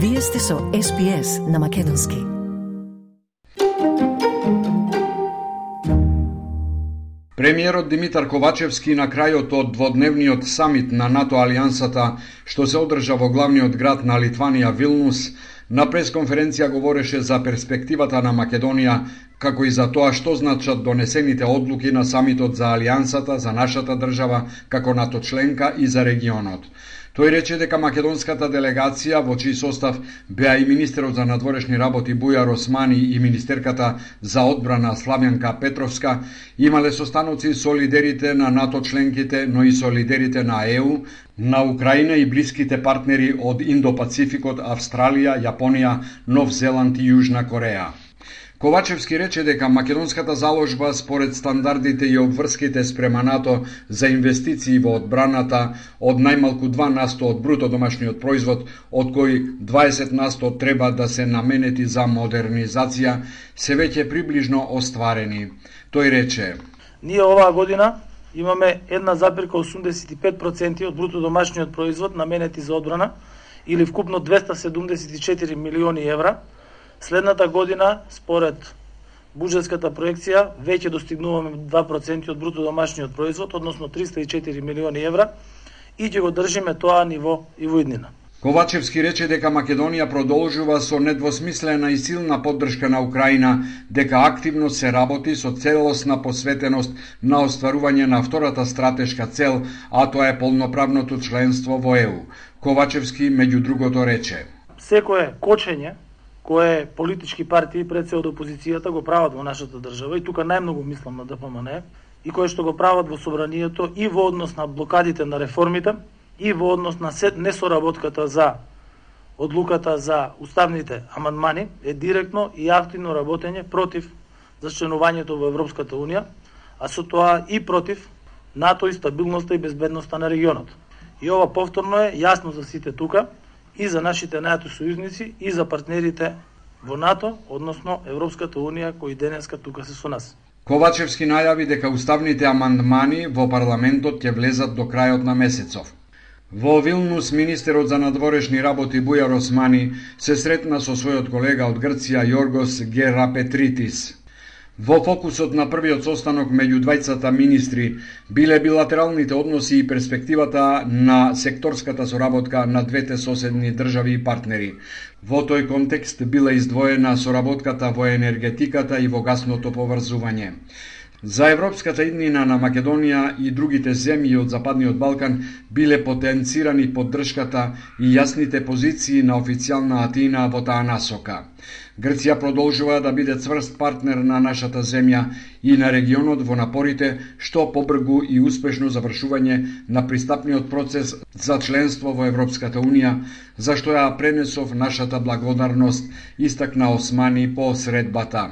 Вие сте со SPS на Македонски. Премиерот Димитар Ковачевски на крајот од дводневниот самит на НАТО Алијансата, што се одржа во главниот град на Литванија Вилнус, на пресконференција говореше за перспективата на Македонија, како и за тоа што значат донесените одлуки на самитот за Алијансата за нашата држава како НАТО членка и за регионот. Тој рече дека македонската делегација, во чиј состав беа и министерот за надворешни работи Бујар Османи и министерката за одбрана Славјанка Петровска, имале состаноци со лидерите на НАТО членките, но и со лидерите на ЕУ, на Украина и блиските партнери од Индо-Пацификот, Австралија, Јапонија, Нов Зеланд и Јужна Кореја. Ковачевски рече дека македонската заложба според стандардите и обврските спрема НАТО за инвестиции во одбраната од најмалку 2 насто од бруто домашниот производ, од кои 20 насто треба да се наменети за модернизација, се веќе приближно остварени. Тој рече: Ние оваа година имаме 1,85% од бруто домашниот производ наменети за одбрана или вкупно 274 милиони евра, Следната година, според буџетската проекција, веќе достигнуваме 2% од бруто домашниот производ, односно 304 милиони евра, и ќе го држиме тоа ниво и во иднина. Ковачевски рече дека Македонија продолжува со недвосмислена и силна поддршка на Украина, дека активно се работи со целосна посветеност на остварување на втората стратешка цел, а тоа е полноправното членство во ЕУ. Ковачевски меѓу другото рече: Секое кочење кое политички партии пред се од опозицијата го прават во нашата држава и тука најмногу мислам на ДПМН и кои што го прават во собранието и во однос на блокадите на реформите и во однос на несоработката за одлуката за уставните амандмани е директно и активно работење против зачленувањето во Европската Унија, а со тоа и против НАТО и стабилноста и безбедноста на регионот. И ова повторно е јасно за сите тука, и за нашите најато сојузници и за партнерите во НАТО, односно Европската Унија, кои денеска тука се со нас. Ковачевски најави дека уставните амандмани во парламентот ќе влезат до крајот на месецов. Во Вилнус, министерот за надворешни работи Бујар Османи се сретна со својот колега од Грција Јоргос Герапетритис. Во фокусот на првиот состанок меѓу двајцата министри биле билатералните односи и перспективата на секторската соработка на двете соседни држави и партнери. Во тој контекст била издвоена соработката во енергетиката и во гасното поврзување. За европската иднина на Македонија и другите земји од Западниот Балкан биле потенцирани поддршката и јасните позиции на официјална Атина во таа насока. Грција продолжува да биде цврст партнер на нашата земја и на регионот во напорите што побргу и успешно завршување на пристапниот процес за членство во Европската Унија, за што ја пренесов нашата благодарност, истакна Османи по средбата.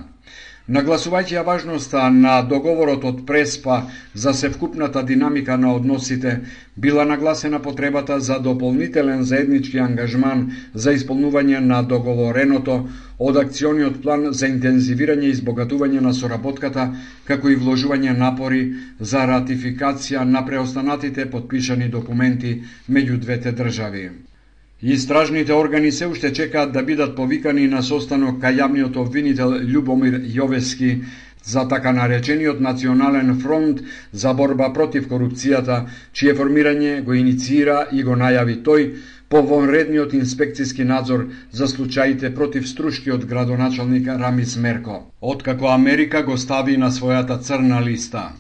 Нагласувајќи ја важноста на договорот од Преспа за севкупната динамика на односите, била нагласена потребата за дополнителен заеднички ангажман за исполнување на договореното од акциониот план за интензивирање и избогатување на соработката, како и вложување напори за ратификација на преостанатите подпишани документи меѓу двете држави. Истражните органи се уште чекаат да бидат повикани на состанок кај јавниот обвинител Љубомир Јовески за така наречениот Национален фронт за борба против корупцијата, чие формирање го инициира и го најави тој по вонредниот инспекцијски надзор за случаите против струшкиот градоначалник Рамис Мерко, откако Америка го стави на својата црна листа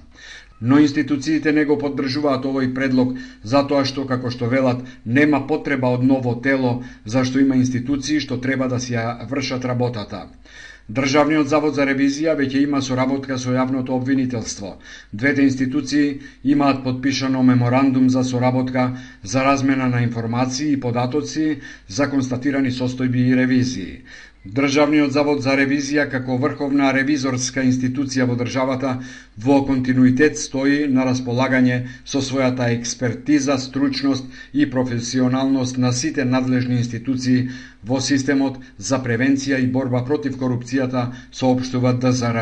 но институциите не го поддржуваат овој предлог затоа што, како што велат, нема потреба од ново тело, зашто има институции што треба да си ја вршат работата. Државниот завод за ревизија веќе има соработка со јавното обвинителство. Двете институции имаат подпишано меморандум за соработка за размена на информации и податоци за констатирани состојби и ревизии. Државниот завод за ревизија како врховна ревизорска институција во државата во континуитет стои на располагање со својата експертиза, стручност и професионалност на сите надлежни институции во системот за превенција и борба против корупцијата, соопштува ДЗР.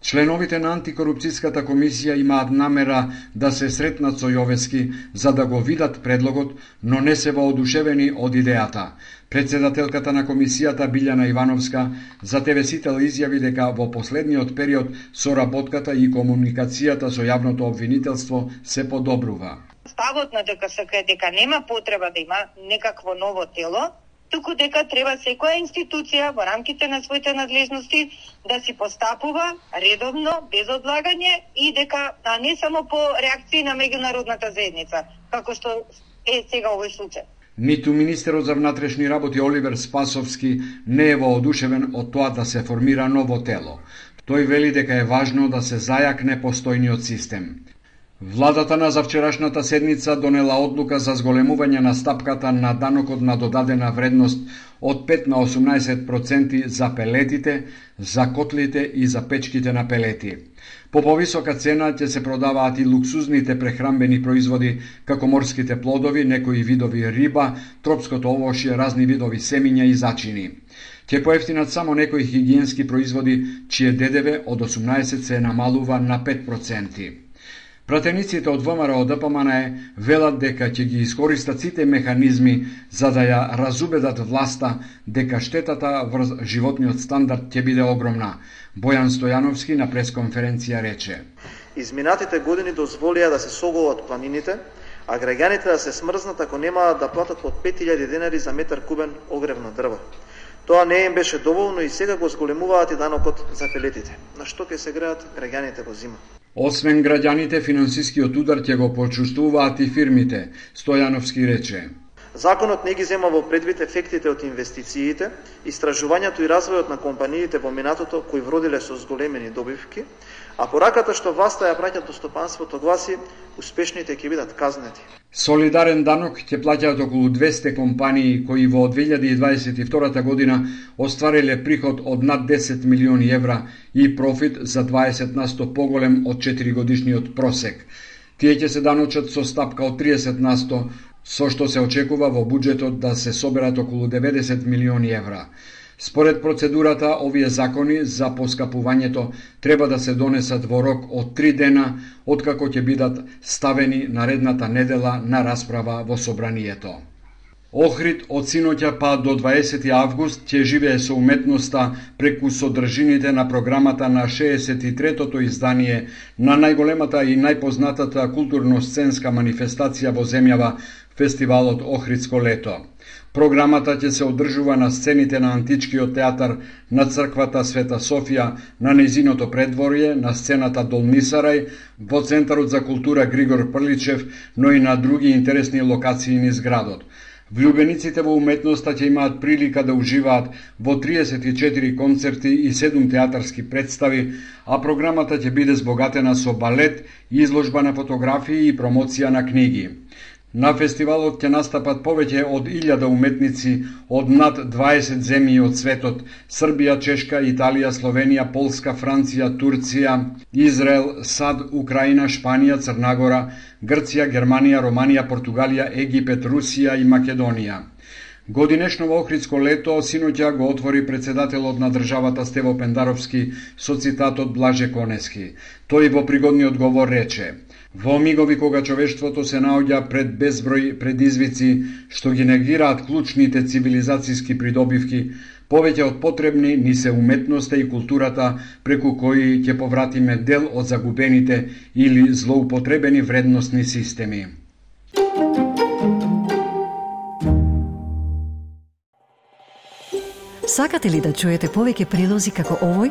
Членовите на антикорупцијската комисија имаат намера да се сретнат со Јовески за да го видат предлогот, но не се воодушевени од идејата. Председателката на комисијата Билјана Ивановска за ТВ Сител изјави дека во последниот период соработката и комуникацијата со јавното обвинителство се подобрува. Ставот на ДКСК е дека нема потреба да има некакво ново тело, туку дека треба секоја институција во рамките на своите надлежности да си постапува редовно, без одлагање и дека а не само по реакции на меѓународната заедница, како што е сега овој случај. Ниту министерот за внатрешни работи Оливер Спасовски не е воодушевен од тоа да се формира ново тело. Тој вели дека е важно да се зајакне постојниот систем. Владата на завчерашната седница донела одлука за зголемување на стапката на данокот на додадена вредност од 5 на 18% за пелетите, за котлите и за печките на пелети. По повисока цена ќе се продаваат и луксузните прехрамбени производи, како морските плодови, некои видови риба, тропското овошје, разни видови семиња и зачини. Ќе поевтинат само некои хигиенски производи, чие ДДВ од 18 се намалува на 5%. Пратениците од ВМРО ДПМН велат дека ќе ги искористат сите механизми за да ја разубедат власта дека штетата врз животниот стандард ќе биде огромна. Бојан Стојановски на пресконференција рече. Изминатите години дозволија да се соголат планините, а граѓаните да се смрзнат ако немаат да платат од 5000 денари за метар кубен огрев на. Тоа не им беше доволно и сега го зголемуваат и данокот за пелетите. На што ќе се греат граѓаните во зима? Освен граѓаните, финансискиот удар ќе го почувствуваат и фирмите, Стојановски рече. Законот не ги зема во предвид ефектите од инвестициите, истражувањето и развојот на компаниите во минатото кои вродиле со зголемени добивки, а пораката што власта ја праќа до стопанството гласи успешните ќе бидат казнети. Солидарен данок ќе плаќаат околу 200 компании кои во 2022 година оствариле приход од над 10 милиони евра и профит за 20 на 100 поголем од 4 годишниот просек. Тие ќе се даночат со стапка од 30 на 100, со што се очекува во буџетот да се соберат околу 90 милиони евра. Според процедурата, овие закони за поскапувањето треба да се донесат во рок од три дена, откако ќе бидат ставени наредната недела на расправа во собранието. Охрид од синоќа па до 20 август ќе живее со уметноста преку содржините на програмата на 63-тото издание на најголемата и најпознатата културно-сценска манифестација во земјава, фестивалот Охридско лето. Програмата ќе се одржува на сцените на Античкиот театар на црквата Света Софија, на незиното предворје, на сцената Долнисарај, во Центарот за култура Григор Прличев, но и на други интересни локации низ градот. Влюбениците во уметноста ќе имаат прилика да уживаат во 34 концерти и 7 театарски представи, а програмата ќе биде збогатена со балет, изложба на фотографии и промоција на книги. На фестивалот ќе настапат повеќе од 1000 уметници од над 20 земји од светот – Србија, Чешка, Италија, Словенија, Полска, Франција, Турција, Израел, САД, Украина, Шпанија, Црнагора, Грција, Германија, Романија, Португалија, Египет, Русија и Македонија. Годинешново Охридско лето синоќа го отвори председателот на државата Стево Пендаровски со цитатот Блаже Конески. Тој во пригодниот говор рече – Во мигови кога човештвото се наоѓа пред безброј предизвици што ги негираат клучните цивилизацијски придобивки, повеќе од потребни ни се уметноста и културата преку кои ќе повратиме дел од загубените или злоупотребени вредностни системи. Сакате ли да чуете повеќе прилози како овој?